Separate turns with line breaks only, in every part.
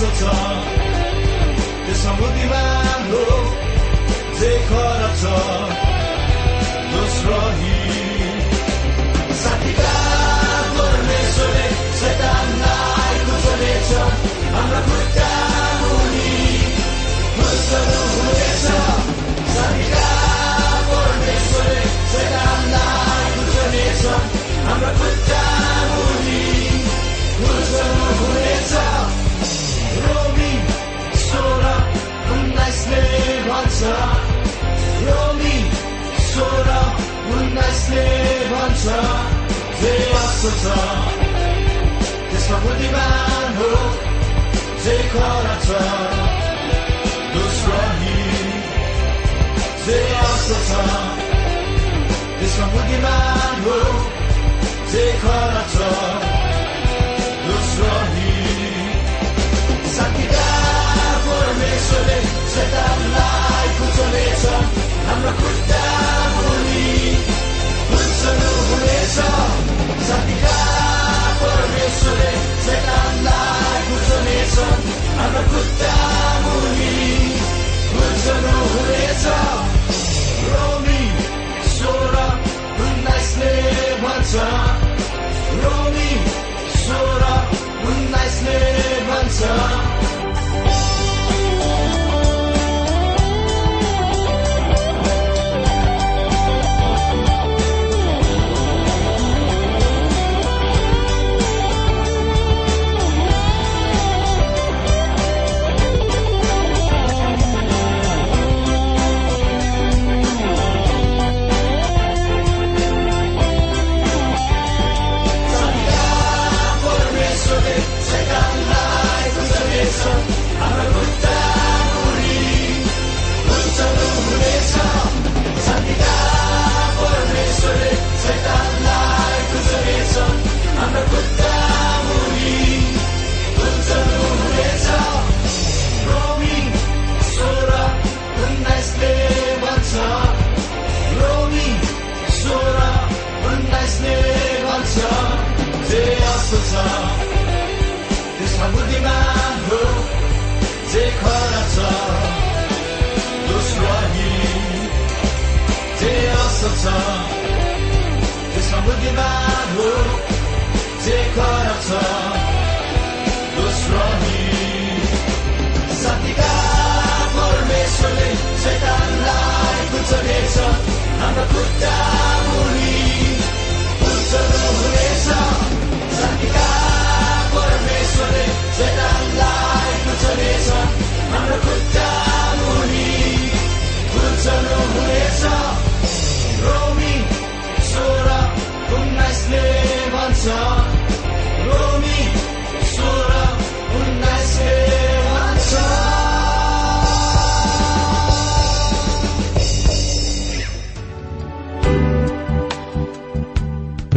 mistletoe. The sun will be my love. उन्नाइसले भन्छ। रोमी सोह्र उन्नाइसले भन्छ। जे असो छ त्यसमा बुद्धिमान हो। जे खरा छ जे असो छ त्यसमा बुद्धिमान हो। जे खरा छ परमेश्वरले शैतानलाई कुचलेछ हाम्रो खुट्टा मुनि खुल्छनु हुनेछ रोमी सोह्र उन्नाइसले भन्छ रोमी सोह्र उन्नाइसले भन्छ दोस्रो साथीका परमेश्वरले शैतानलाई कुचलेछ हाम्रो खुट्टा मुनि खुल्छनु हुनेछ साथीका परमेश्वरले शैतानलाई कुचलेछ हाम्रो खुट्टा मुनि खुल्छनु हुनेछ रोमी सोह्र उन्नाइसले भन्छ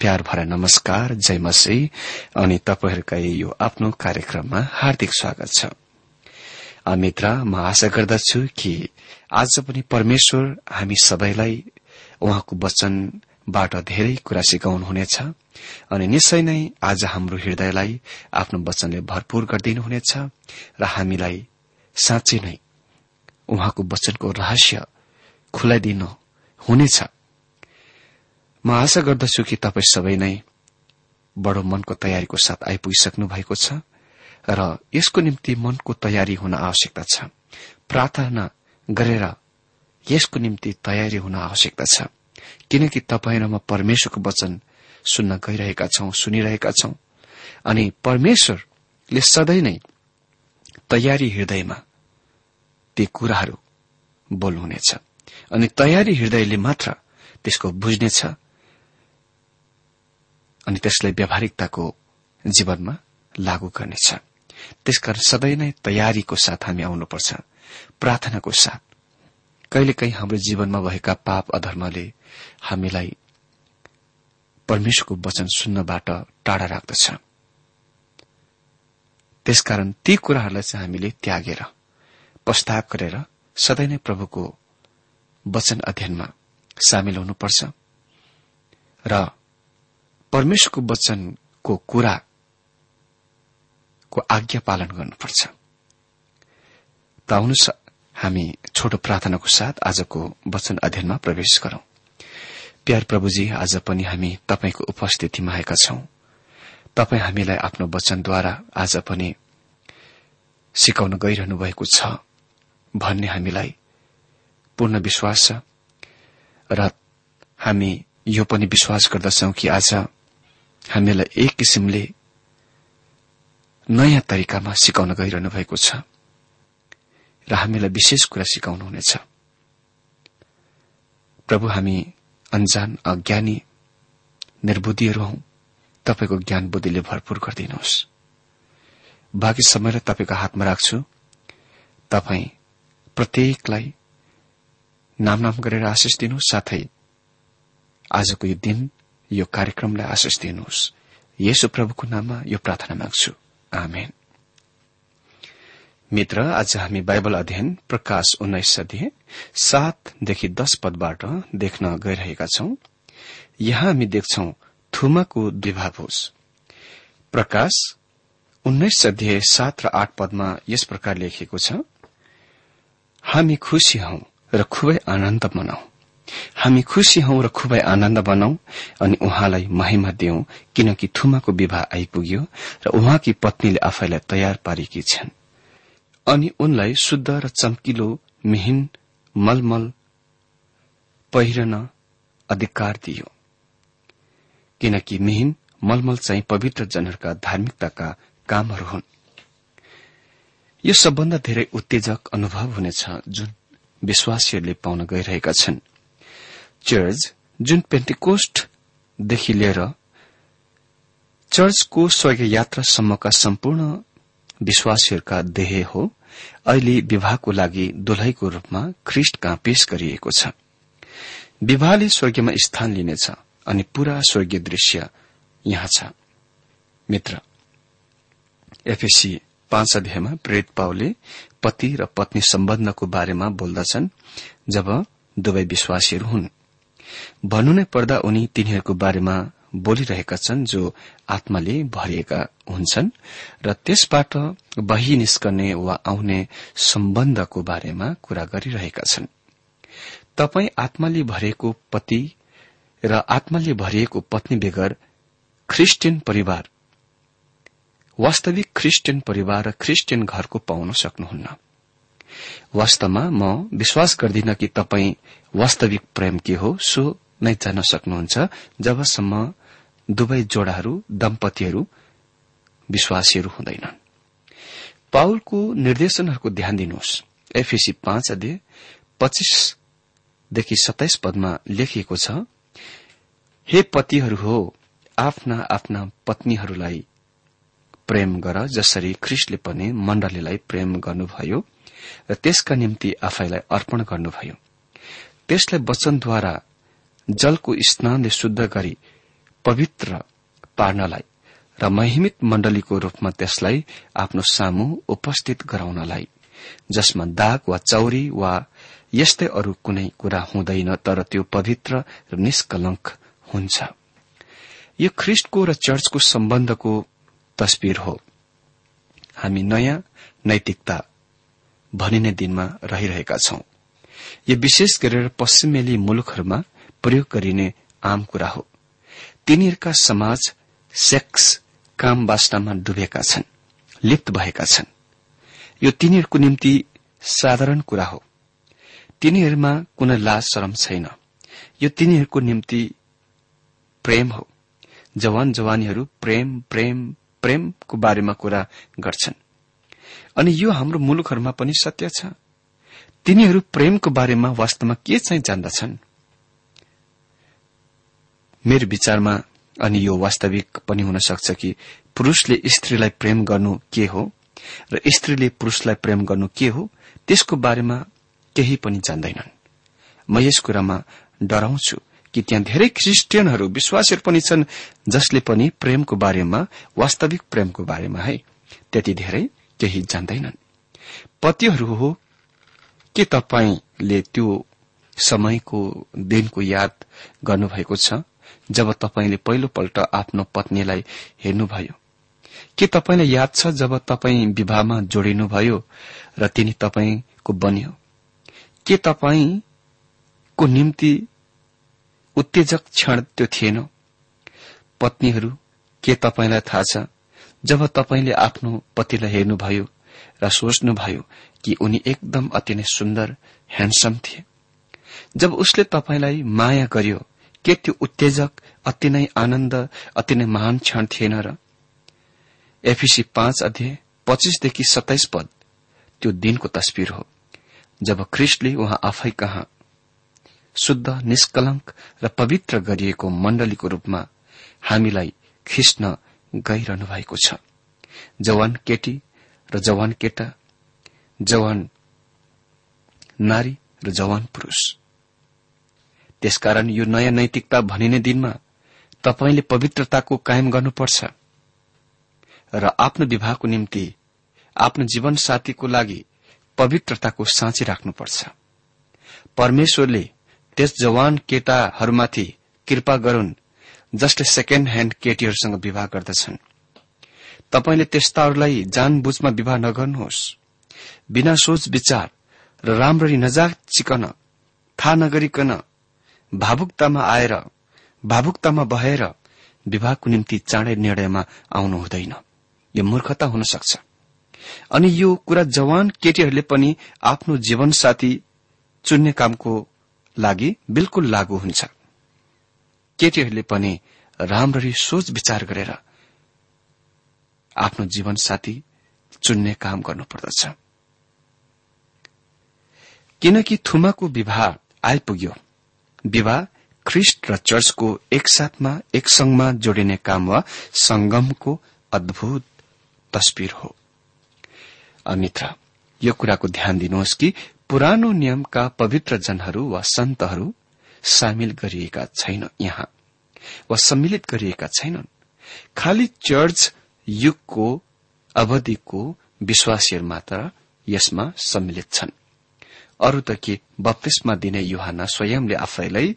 प्यार भरा नमस्कार जय मसी अनि तपाईँहरूका यो आफ्नो कार्यक्रममा हार्दिक स्वागत छ। मित्र म आशा गर्दछु कि आज पनि परमेश्वर हामी सबैलाई उहाँको वचनबाट धेरै कुरा सिकाउनुहुनेछ। अनि निश्चय नै आज हाम्रो हृदयलाई आफ्नो वचनले भरपूर गरिदिनुहुनेछ र हामीलाई साँच्चै नै उहाँको वचनको रहस्य खुलाइदिनु हुनेछ। म आशा गर्दछु कि तपाईँ सबै नै बडो मनको तयारीको साथ आइपुगिसक्नु भएको छ र यसको निम्ति मनको तयारी हुन आवश्यकता छ। प्रार्थना गरेर यसको निम्ति तयारी हुन आवश्यकता छ। किनकि तपाईँ र म परमेश्वरको वचन सुन्न गइरहेका छौं सुनिरहेका छौं। अनि परमेश्वरले सधैँ नै तयारी हृदयमा ती कुराहरू बोल्नुहुनेछ। अनि तयारी हृदयले मात्र त्यसको बुझ्नेछ। अनि त्यसलाई व्यावहारिकताको जीवनमा लागू गर्नेछ। त्यसकारण सधैँ नै तयारीको साथ हामी आउनुपर्छ प्रार्थनाको साथ। कहिलेकाहीँ हाम्रो जीवनमा भएका पाप अधर्मले हामीलाई परमेश्वरको वचन सुन्नबाट टाढा राख्दछ। त्यसकारण ती कुराहरूलाई चाहिँ हामीले त्यागेर प्रस्ताव गरेर सधैँ नै प्रभुको वचन अध्ययनमा सामेल हुनुपर्छ। र परमेश्वरको वचनको कुराको आज्ञा पालन गर्नुपर्छ। त हामी छोटो प्रार्थनाको साथ आजको वचन अध्ययनमा प्रवेश गरौं। प्यार प्रभुजी आज पनि हामी तपाईँको उपस्थितिमा आएका छौं। तपाईँ हामीलाई आफ्नो वचनद्वारा आज पनि सिकाउन गइरहनु भएको छ भन्ने हामीलाई पूर्ण विश्वास छ। र हामी यो पनि विश्वास गर्दछौ कि आज हामीलाई एक किसिमले नयाँ तरिकामा सिकाउन गइरहनु भएको छ र हामीलाई विशेष कुरा सिकाउनुहुनेछ प्रभु हामी अन्जान अज्ञानी निर्बुद्धिहरू हौ। तपाईँको ज्ञान बुद्धिले भरपूर गरिदिनुहोस्। बाँकी समयलाई तपाईँको हातमा राख्छु। तपाईँ प्रत्येकलाई नाम नाम गरेर आशिष दिनु साथै आजको यो दिन यो कार्यक्रमलाई आशिष दिनुहोस्। यसो प्रभुको नाममा यो प्रार्थना माग्छु। आमेन। मित्र आज हामी बाइबल अध्ययन प्रकाश उन्नाइस अध्यय सातदेखि दश पदबाट देख्न गइरहेका छौं। यहाँ हामी देख्छौ थुमाको द्विभाभोज प्रकाश उन्नाइस अध्यय सात र आठ पदमा यस प्रकार लेखिएको छ हामी खुशी हौ र खुबै आनन्द मनाऊ हामी खुशी हौ र खुबै आनन्द बनाऊ अनि उहाँलाई महिमा दिऊ किनकि थुमाको विवाह आइपुग्यो र उहाँकी पत्नीले आफैलाई तयार पारेकी छन्। अनि उनलाई शुद्ध र चम्किलो मिहिन मलमल पहिरन अधिकार दियो। किनकि मिहिन मलमल चाहिँ पवित्र जनहरूका धार्मिकताका कामहरू हुन्। यो सबभन्दा धेरै उत्तेजक अनुभव हुनेछ जुन विश्वासीहरूले पाउन गइरहेका छन्। चर्च जुन पेन्टिकोस्टदेखि लिएर चर्चको स्वर्ग यात्रासम्मका सम्पूर्ण विश्वासीहरूका देह हो अहिले विवाहको लागि दुलैको रूपमा ख्रिष्ट कहाँ पेश गरिएको छ। विवाहले स्वर्गीयमा स्थान लिनेछ अनि पूरा स्वर्गीय दृश्य यहाँ छ। मित्र एफएसी पाँच अध्यायमा प्रेत पाउले पति र पत्नी सम्बन्धको बारेमा बोल्दछन् जब दुवै विश्वासीहरू हुन्। भन्नु नै पर्दा उनी तिनीहरूको बारेमा बोलिरहेका छन् जो आत्माले भरिएका हुन्छन् र त्यसबाट बही निस्कने वा आउने सम्बन्धको बारेमा कुरा गरिरहेका छन्। तपाई आत्माले भरिएको पति र आत्माले भरिएको पत्नी बेगर ख्रिस्टियन परिवार वास्तविक ख्रिस्टियन परिवार र ख्रिस्टियन घरको पाउन सक्नुहुन्न। वास्तवमा म विश्वास गर्दिन कि तपाई वास्तविक प्रेम के हो सो नै जान्न सक्नुहुन्छ जबसम्म दुवै जोडाहरू दम्पतिहरू विश्वासीहरू हुँदैनन्। पाउलको निर्देशनहरूको ध्यान दिनुहोस्। एफएसी पाँच अध्यय पच्चीसदेखि सत्ताइस पदमा लेखिएको छ हे पतिहरू हो आफ्ना आफ्ना पत्नीहरूलाई प्रेम गर जसरी ख्रिस्टले पनि मण्डलीलाई प्रेम गर्नुभयो। र त्यसका निम्ति आफैलाई अर्पण गर्नुभयो। त्यसलाई वचनद्वारा जलको स्नानले शुद्ध गरी पवित्र पार्नलाई र महिमित मण्डलीको रूपमा त्यसलाई आफ्नो सामु उपस्थित गराउनलाई जसमा दाग वा चौरी वा यस्तै अरू कुनै कुरा हुँदैन तर त्यो पवित्र र निष्कलंक हुन्छ। यो ख्रिष्टको र चर्चको सम्बन्धको तस्विर हो। हामी नयाँ नैतिकता भनिने दिनमा रहिरहेका छौं। यो विशेष गरेर पश्चिमेली मुलुकहरूमा प्रयोग गरिने आम कुरा हो। तिनीहरूका समाज सेक्स काम वासनामा डुबेका छन् लिप्त भएका छन्। यो तिनीहरूको निम्ति साधारण कुरा हो। तिनीहरूमा कुनै लाज शरम छैन। यो तिनीहरूको निम्ति प्रेम हो। जवान जवानीहरू प्रेम प्रेम प्रेमको बारेमा कुरा गर्छन्। अनि यो हाम्रो मुलुकहरूमा पनि सत्य छ। तिनीहरू प्रेमको बारेमा वास्तवमा के चाहिँ जान्दछन्? मेरो विचारमा अनि यो वास्तविक पनि हुन सक्छ कि पुरूषले स्त्रीलाई प्रेम गर्नु के हो र स्त्रीले पुरूषलाई प्रेम गर्नु के हो त्यसको बारेमा केही पनि जान्दैनन्। म यस कुरामा डराउँछु कि त्यहाँ धेरै क्रिस्चियनहरू विश्वासहरू पनि छन् जसले पनि प्रेमको बारेमा वास्तविक प्रेमको बारेमा है। त्यति धेरै केही जान्दैनन्। पतिहरू हो के तपाईँले त्यो समयको दिनको याद गर्नुभएको छ जब तपाईँले पहिलोपल्ट आफ्नो पत्नीलाई हेर्नुभयो? के तपाईँलाई याद छ जब तपाईँ विवाहमा जोडिनुभयो र तिनी तपाईँको बन्यो? के तपाईँको निम्ति उत्तेजक क्षण त्यो थिएन? पत्नीहरू के तपाईँलाई थाहा छ जब तपाईँले आफ्नो पतिलाई हेर्नुभयो र सोच्नुभयो कि उनी एकदम अति नै सुन्दर ह्यान्डसम थिए जब उसले तपाईँलाई माया गर्यो के त्यो उत्तेजक अति नै आनन्द अति नै महान क्षण थिएन र? एफिसी पाँच अध्यय पच्चीसदेखि सत्ताइस पद त्यो दिनको तस्विर हो जब ख्रिस्टले उहाँ आफै कहाँ शुद्ध निष्कलंक र पवित्र गरिएको मण्डलीको रूपमा हामीलाई खिच्न गइरहनु भएको छ। जवान केटी र जवान केटा जवान नारी र जवान पुरूष। त्यसकारण यो नयाँ नैतिकता भनिने दिनमा तपाईँले पवित्रताको कायम गर्नुपर्छ र आफ्नो विवाहको निम्ति आफ्नो जीवन साथीको लागि पवित्रताको साँची राख्नुपर्छ। परमेश्वरले त्यस जवान केटाहरूमाथि कृपा गरून् जसले सेकेण्ड ह्याण्ड केटीहरूसँग विवाह गर्दछन्। तपाईँले त्यस्ताहरूलाई जानबुझमा विवाह नगर्नुहोस्। बिना सोच विचार र राम्ररी नजाचिकन थाहा नगरिकन भावुकतामा आएर भावुकतामा भएर विवाहको निम्ति चाँडै निर्णयमा आउनु हुँदैन। यो मूर्खता हुन सक्छ। अनि यो कुरा जवान केटीहरूले पनि आफ्नो जीवनसाथी चुन्ने कामको लागि बिल्कुल लागू हुन्छ। केटीहरूले पनि राम्ररी सोच विचार गरेर आफ्नो जीवनसाथी चुन्ने काम गर्नुपर्दछ। किनकि थुमाको विवाह आइपुग्यो। विवाह ख्रिष्ट र चर्चको एकसाथमा एक संघमा जोडिने काम वा संगमको अद्भुत तस्विर हो। मित्र यो कुराको ध्यान दिनुहोस् कि पुरानो नियमका पवित्र जनहरू वा सन्तहरू सामेल गरिएका छैन यहाँ वा सम्मिलित गरिएका छैनन्। खालि चर्च युगको अवधिको विश्वासीहरू मात्र यसमा सम्मिलित छन्। अरू त के बत्तीसमा दिने युहान स्वयंले आफैलाई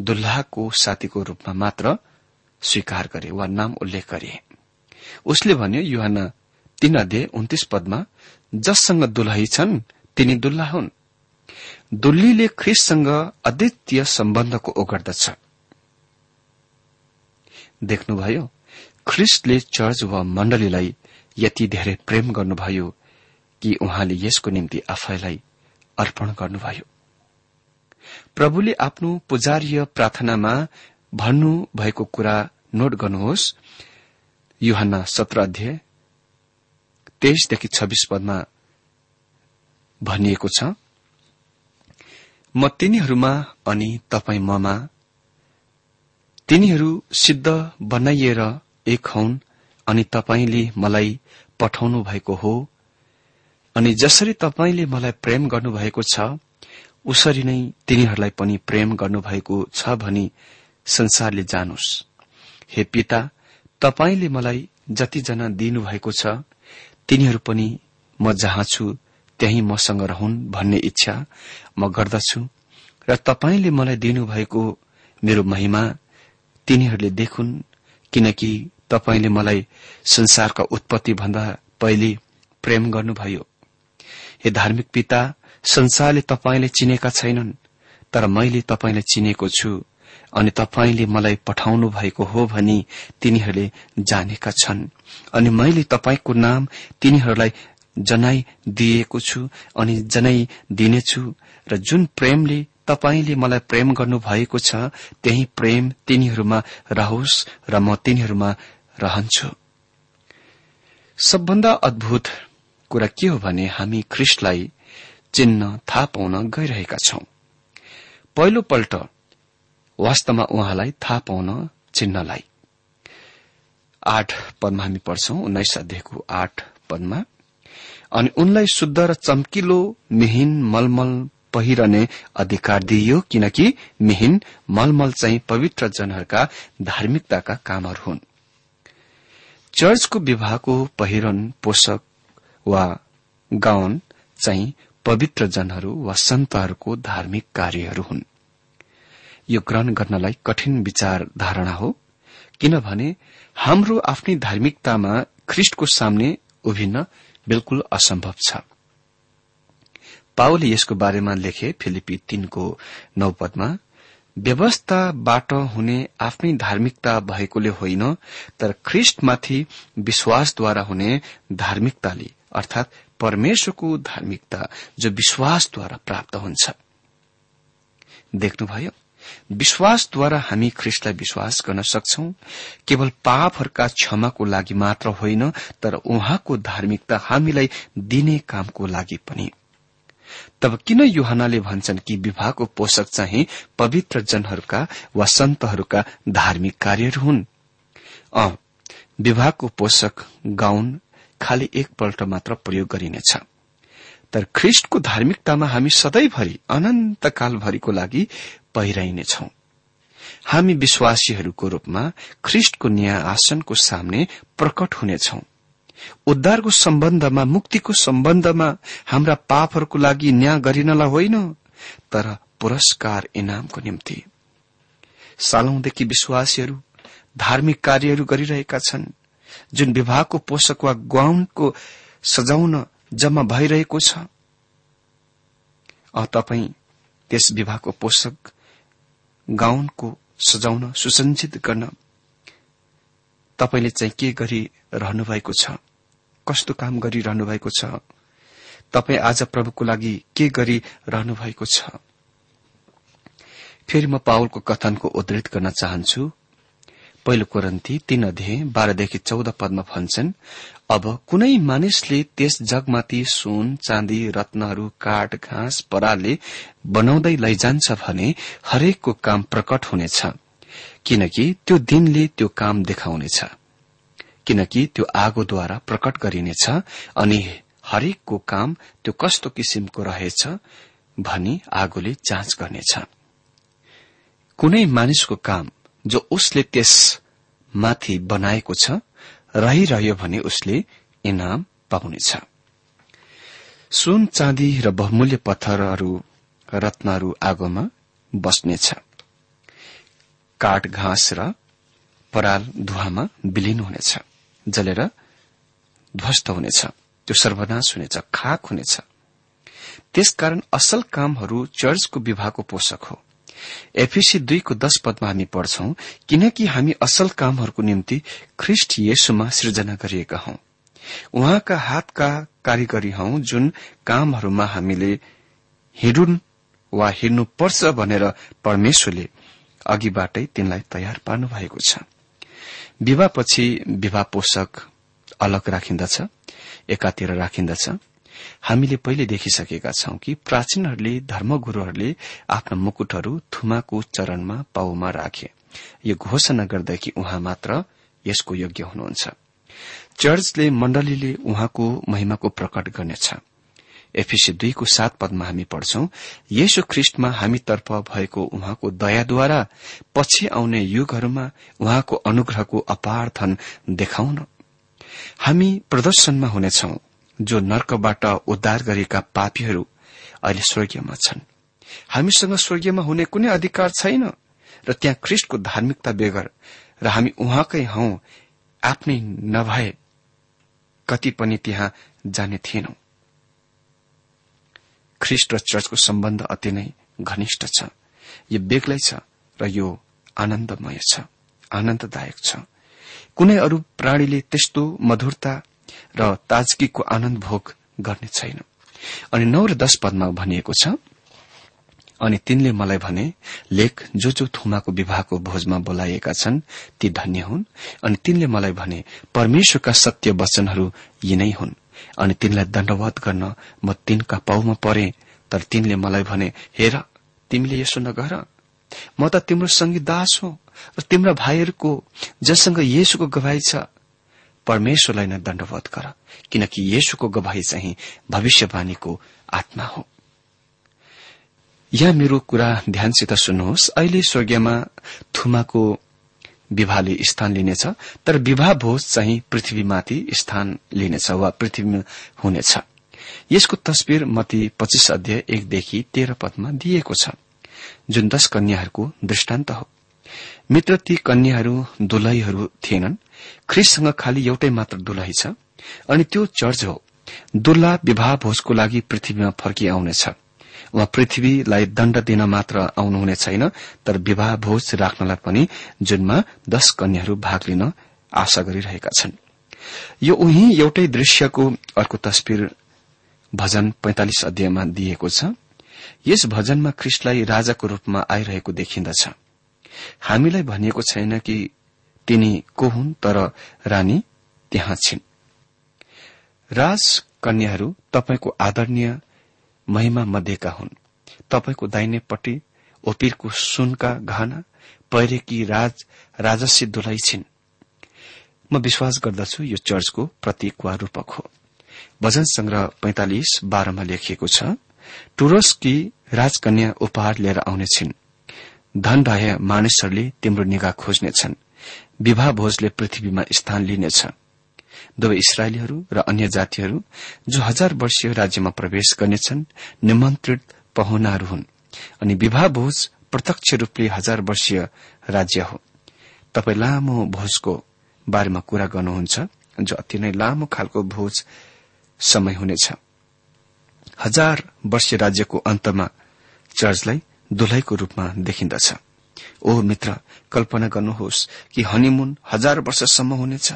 दुल्लाको साथीको रूपमा मात्र स्वीकार गरे वा नाम उल्लेख गरे। उसले भन्यो युहान तीन अध्यय उन्तिस पदमा जससँग दुलही छन् तिनी दुल्ला हुन्। दुल्लीले ख्रिससँग अद्वितीय सम्बन्धको ओगर्दछ देख्नुभयो ख्रिस्टले चर्च वा मण्डलीलाई यति धेरै प्रेम गर्नुभयो कि उहाँले यसको निम्ति आफैलाई अर्पण गर्नुभयो। प्रभुले आफ्नो पुजारीय प्रार्थनामा भन्नु भएको कुरा नोट गर्नुहोस्। युहन्ना सत्र अध्याय तेइसदेखि छब्बीस पदमा भनिएको छ म तिनीहरूमा अनि तपाई ममा। तिनीहरू सिद्ध बनाइएर एक हौन अनि तपाईँले मलाई पठाउनु भएको हो। अनि जसरी तपाईँले मलाई प्रेम गर्नुभएको छ उसरी नै तिनीहरूलाई पनि प्रेम गर्नुभएको छ भनी संसारले जानोस्। हे पिता तपाईँले मलाई जतिजना दिनुभएको छ तिनीहरू पनि म जहाँ छु त्यही मसँग रहन् भन्ने इच्छा म गर्दछु। र तपाईँले मलाई दिनुभएको मेरो महिमा तिनीहरूले देखुन् किनकि तपाईँले मलाई संसारका उत्पत्ति भन्दा पहिले प्रेम गर्नुभयो। हे धार्मिक पिता संसारले तपाईँले चिनेका छैनन् तर मैले तपाईँलाई चिनेको छु अनि तपाईँले मलाई पठाउनु भएको हो भनी तिनीहरूले जानेका छन् अनि मैले तपाईँको नाम तिनीहरूलाई जनाई दिएको छु अनि जनाई दिनेछु र जुन प्रेमले तपाईँले मलाई प्रेम गर्नु भएको छ त्यही प्रेम तिनीहरूमा रहोस् र म तिनीहरूमा रहन्छु। सबभन्दा अद्भुत कुरा के हो भने हामी ख्रिस्टलाई चिन्न थाहा पाउन गइरहेका छौं। पहिलो पल्ट वास्तवमा उहाँलाई थाहा पाउन चिन्हलाई आठ पदमा हामी पढ्छौं उन्नाइस अध्यायको आठ पदमा। अनि उनलाई शुद्ध र चम्किलो मिहिन मलमल पहिरने अधिकार दिइयो किनकि मिहिन मलमल चाहिँ पवित्र जनहरूका धार्मिकताका कामहरू हुन्। चर्चको विवाहको पहिरन पोषक वा गाउन चाहिँ पवित्र जनहरू वा सन्तहरूको धार्मिक कार्यहरू हुन्। यो ग्रहण गर्नलाई कठिन विचार धारणा हो किनभने हाम्रो आफ्नै धार्मिकतामा ख्रिष्टको सामने उभिन्न बिल्कुल असम्भव छ। पाओले यसको बारेमा लेखे फिलिपी तीनको नौ पदमा व्यवस्थाबाट हुने आफ्नै धार्मिकता भएकोले होइन तर ख्रिष्टमाथि विश्वासद्वारा हुने धार्मिकताले अर्थात परमेश्वरको धार्मिकता जो विश्वासद्वारा प्राप्त हुन्छ। देख्नुभयो विश्वासद्वारा हामी ख्रिस्टलाई विश्वास गर्न सक्छौ। केवल पापहरूका क्षमाको लागि मात्र होइन तर उहाँको धार्मिकता हामीलाई दिने कामको लागि पनि। तब किन युहनाले भन्छन् कि विवाहको पोषक चाहिँ पवित्र जनहरूका वा सन्तहरूका धार्मिक कार्यहरू हुन्? विवाहको पोषक गाउन खालि एकपल्ट मात्र प्रयोग गरिनेछ। तर ख्रिष्टको धार्मिकतामा हामी सधैँभरि अनन्तकालभरिको लागि पहिराइनेछौ हामी विश्वासीहरूको रूपमा ख्रिष्टको न्याय आसनको सामने प्रकट हुनेछौ। उद्धारको सम्बन्धमा मुक्तिको सम्बन्धमा हाम्रा पापहरूको लागि न्याय गरिनलाई होइन तर पुरस्कार इनामको निम्ति। सालौंदेखि विश्वासीहरू धार्मिक कार्यहरू गरिरहेका छन्। जुन विवाहको पोषक वा ग्वाउनको सजाउन जम्मा भइरहेको छ। तपाई त्यस विवाहको पोषक गाउनको सजाउन सुसञ्जित गर्न तपाईँले चाहिँ के गरिरहनु भएको छ? कस्तो काम गरिरहनु भएको छ? तपाईँ आज प्रभुको लागि के गरिरहनु भएको छ? फेरि म पावलको कथनको उद्धृत गर्न चाहन्छु। पहिलो कोरन्ती तीन अध्यय बाह्रदेखि चौध पदमा भन्छन् अब कुनै मानिसले त्यस जगमाथि सुन चाँदी रत्नहरू काठ घाँस परालले बनाउँदै लैजान्छ भने हरेकको काम प्रकट हुनेछ किनकि त्यो दिनले त्यो काम देखाउनेछ किनकि त्यो आगोद्वारा प्रकट गरिनेछ अनि हरेकको काम त्यो कस्तो किसिमको रहेछ भनी आगोले जाँच गर्नेछ। कुनै मानिसको काम जो उसले त्यस माथि बनाएको छ रहिरह्यो भने उसले इनाम पाउनेछ। सुन चाँदी र बहुमूल्य पत्थरहरू रत्नहरू आगोमा बस्नेछ। काठ घाँस र पराल धुवामा विलिन हुनेछ जलेर ध्वस्त हुनेछ। त्यो सर्वनाश हुनेछ खाक हुनेछ। त्यसकारण असल कामहरू चर्चको विवाहको पोषक हो। एफिसी दुईको दश पदमा हामी पढ्छौं किनकि हामी असल कामहरूको निम्ति ख्रिष्ट येशुमा सृजना गरिएका हौं। उहाँका हातका कारिगरी हौ जुन कामहरूमा हामीले हिँडुन् वा हिँड्नुपर्छ भनेर परमेश्वरले अघिबाटै तिनलाई तयार पार्नु भएको छ। विवाहपछि विवाह पोषक अलग राखिन्दछ एकातिर राखिन्दछ हामीले पहिले देखिसकेका छौं कि प्राचीनहरूले धर्मगुरूहरूले आफ्ना मुकुटहरू थुमाको चरणमा पाउमा राखे। यो घोषणा गर्दा कि उहाँ मात्र यसको योग्य हुनुहुन्छ। चर्चले मण्डलीले उहाँको महिमाको प्रकट गर्नेछ। एफिसी दुईको सात पदमा हामी पढ्छौं येशु ख्रिष्टमा हामीतर्फ भएको उहाँको दयाद्वारा पछि आउने युगहरूमा उहाँको अनुग्रहको अपार धन देखाउन। हामी प्रदर्शनमा हुनेछौं। जो नर्कबाट उद्धार गरेका पापीहरू अहिले स्वर्गीयमा छन्। हामीसँग स्वर्गीयमा हुने कुनै अधिकार छैन र त्यहाँ ख्रिष्टको धार्मिकता बेगर र हामी उहाँकै हौ आफ्नै नभए कति पनि त्यहाँ जाने थिएनौ। ख्रिष्ट र चर्चको सम्बन्ध अति नै घनिष्ठ छ। यो बेग्लै छ र यो आनन्दमय छ आनन्ददायक छ। कुनै अरू प्राणीले त्यस्तो मधुरता र ताजगीको आनन्द भोग गर्ने छैन। अनि नौ र दश पदमा भनिएको छ अनि तिनले मलाई भने लेख जो जो थुमाको विवाहको भोजमा बोलाइएका छन् ती धन्य हुन्। अनि तिनले मलाई भने परमेश्वरका सत्य वचनहरू यिनै हुन्। अनि तिनलाई दण्डवत गर्न म तिनका पाउमा परे तर तिनले मलाई भने हेर तिमीले यसो नगर। म त तिम्रो संगी दास हो र तिम्रा भाइहरूको जससँग येसुको गवाई छ परमेश्वरलाई नै दण्डवत गर किनकि येशुको गवाई चाहिँ भविष्यवाणीको आत्मा हो। यहाँ मेरो कुरा ध्यानसित सुन्नुहोस्। अहिले स्वर्गीयमा थुमाको विवाहले स्थान लिनेछ तर विवाह भोज चाहिँ पृथ्वीमाथि स्थान लिनेछ वा पृथ्वीमा हुनेछ। यसको तस्विर मती पच्चीस अध्याय एकदेखि तेह्र पदमा दिइएको छ जुन दश कन्याहरूको दृष्टान्त हो। मित्र ती कन्याहरू दुलहीहरू थिएनन्। ख्रिससँग खालि एउटै मात्र दुलही छ। अनि त्यो चर्च हो। दुल्ला विवाह भोजको लागि पृथ्वीमा फर्किआउनेछ। उहाँ पृथ्वीलाई दण्ड दिन मात्र आउनुहुने छैन तर विवाह भोज राख्नलाई पनि जुनमा दश कन्याहरू भाग लिन आशा गरिरहेका छन्। यो उही एउटै दृश्यको अर्को तस्विर भजन पैंतालिस अध्यायमा दिएको छ। यस भजनमा ख्रिस्टलाई राजाको रूपमा आइरहेको देखिन्दछ हामीलाई भनिएको छैन कि तिनी को हुन् तर रानी त्यहाँ छिन्। राजकन्याहरू तपाईँको आदरणीय महिमा मध्येका हुन्। तपाईँको दाहिनेपट्टि ओपिरको सुनका घाना पहिरेकी राज राजस्य दुलाई छिन्। म विश्वास गर्दछु यो चर्चको प्रतीक वा रूपक हो। भजन संग्रह पैंतालिस बाह्रमा लेखिएको छ टुरसकी राजकन्या उपहार लिएर आउनेछिन् धन भए मानिसहरूले तिम्रो निगाह खोज्नेछन्। विवाह भोजले पृथ्वीमा स्थान लिनेछ। दुवै इसरायलीहरू र अन्य जातिहरू जो हजार वर्षीय राज्यमा प्रवेश गर्नेछन् निमन्त्रित पहुनाहरू हुन्। अनि विवाह भोज प्रत्यक्ष रूपले हजार वर्षीय राज्य हो। तपाई लामो भोजको बारेमा कुरा गर्नुहुन्छ जो अति नै लामो खालको भोज समय हुनेछ। हजार वर्षीय राज्यको अन्तमा चर्चलाई दुलैको रूपमा देखिन्दछ। ओ मित्र कल्पना गर्नुहोस् कि हनीमुन हजार वर्षसम्म हुनेछ।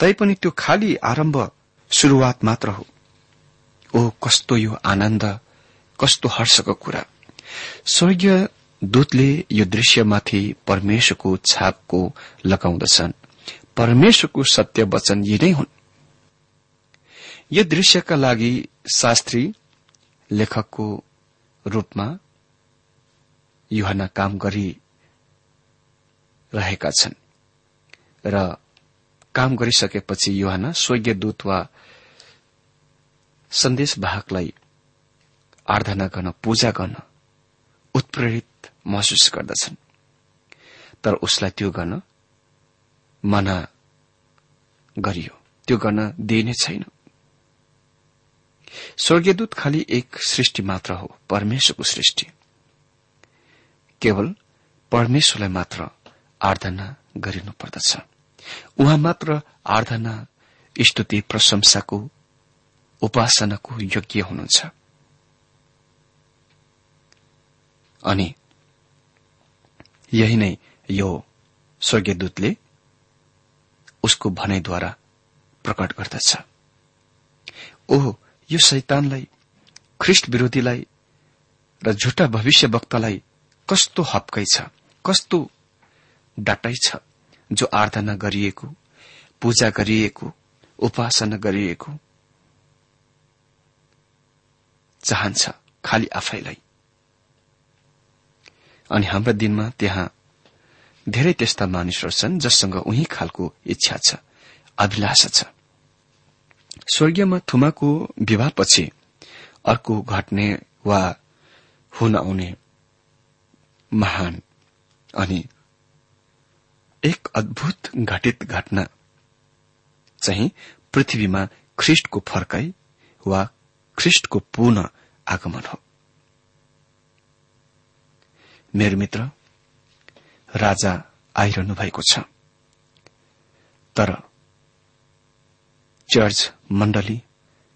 तैपनि त्यो खाली आरम्भ शुरूआत मात्र हो। ओ कस्तो यो आनन्द कस्तो हर्षको कुरा। स्वर्गीय दूतले यो दृश्यमाथि परमेश्वरको छापको लगाउँदछन्। परमेश्वरको सत्य वचन यी नै हुन्। यो दृश्यका लागि शास्त्री लेखकको रूपमा युहना काम गरिरहेका छन्। र काम गरिसकेपछि युहना स्वर्गीय दूत वा सन्देशवाहकलाई आराधना गर्न पूजा गर्न उत्प्रेरित महसुस गर्दछन्। तर उसलाई त्यो गर्न मना गरियो। त्यो गर्न दिइने छैन। स्वर्गीयदूत खालि एक सृष्टि मात्र हो परमेश्वरको सृष्टि। केवल परमेश्वरलाई मात्र आराधना गरिनुपर्दछ उहाँ मात्र आराधना स्तुति प्रशंसाको उपासनाको योग्य हुनुहुन्छ। अनि यही नै यो स्वर्गीय दूतले उसको भनाइद्वारा प्रकट गर्दछ। ओहो यो शैतानलाई ख्रिष्ट विरोधीलाई र झुटा भविष्य वक्तालाई कस्तो हप्कै छ कस्तो डाटाई छ जो आराधना गरिएको पूजा गरिएको उपासना गरिएको चाहन्छ खालि आफैलाई। अनि हाम्रा दिनमा त्यहाँ धेरै त्यस्ता मानिसहरू छन् जससँग उही खालको इच्छा छ अभिलाषा छ। स्वर्गीयमा थुमाको विवाहपछि अर्को घट्ने वा हुन आउने महान। अनि एक अद्भुत घटित घटना चाहिँ पृथ्वीमा ख्रिष्टको फर्काई वा ख्रिष्टको पुनः आगमन हो। मेरो मित्र राजा आइरहनु भएको छ। तर चर्च मण्डली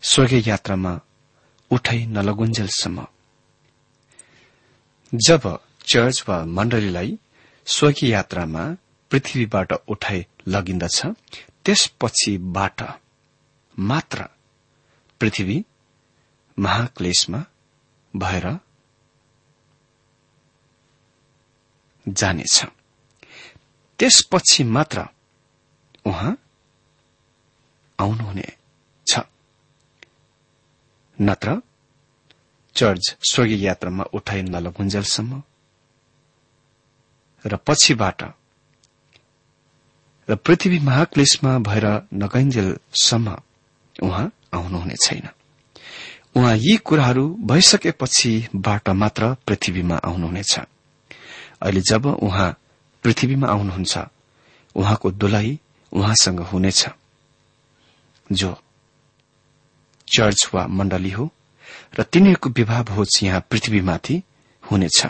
स्वर्गीय यात्रामा उठाइ नलगुन्जेलसम्म। जब चर्च वा मण्डलीलाई स्वर्गीय यात्रामा पृथ्वीबाट उठाइ लगिन्दछ। त्यसपछिबाट मात्र पृथ्वी महाक्लेशमा भएर जानेछ। त्यसपछि मात्र उहाँ आउनुहुने छ। नत्र चर्च स्वर्गीय यात्रामा उठाइ नलगुन्जेलसम्म र पछिबाट र पृथ्वी महाक्लेशमा भएर नगइन्जेलसम्म उहाँ आउनुहुने छैन। उहाँ यी कुराहरू भइसकेपछिबाट मात्र पृथ्वीमा आउनुहुनेछ अहिले जब उहाँ पृथ्वीमा आउनुहुन्छ उहाँको दुलाई उहाँसँग हुनेछ। जो चर्च वा मण्डली हो र तिनीहरूको विवाह भोज यहाँ पृथ्वीमाथि हुनेछ।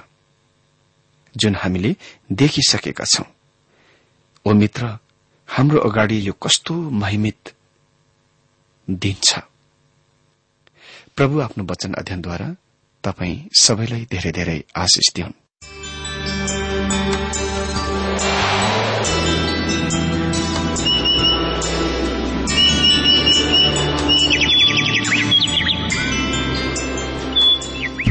जुन हामीले देखिसकेका छौं। ओ मित्र हाम्रो अगाडि यो कस्तो महिमित दिन छ? प्रभु आफ्नो वचन अध्ययनद्वारा तपाई सबैलाई धेरै धेरै आशिष दिउन्।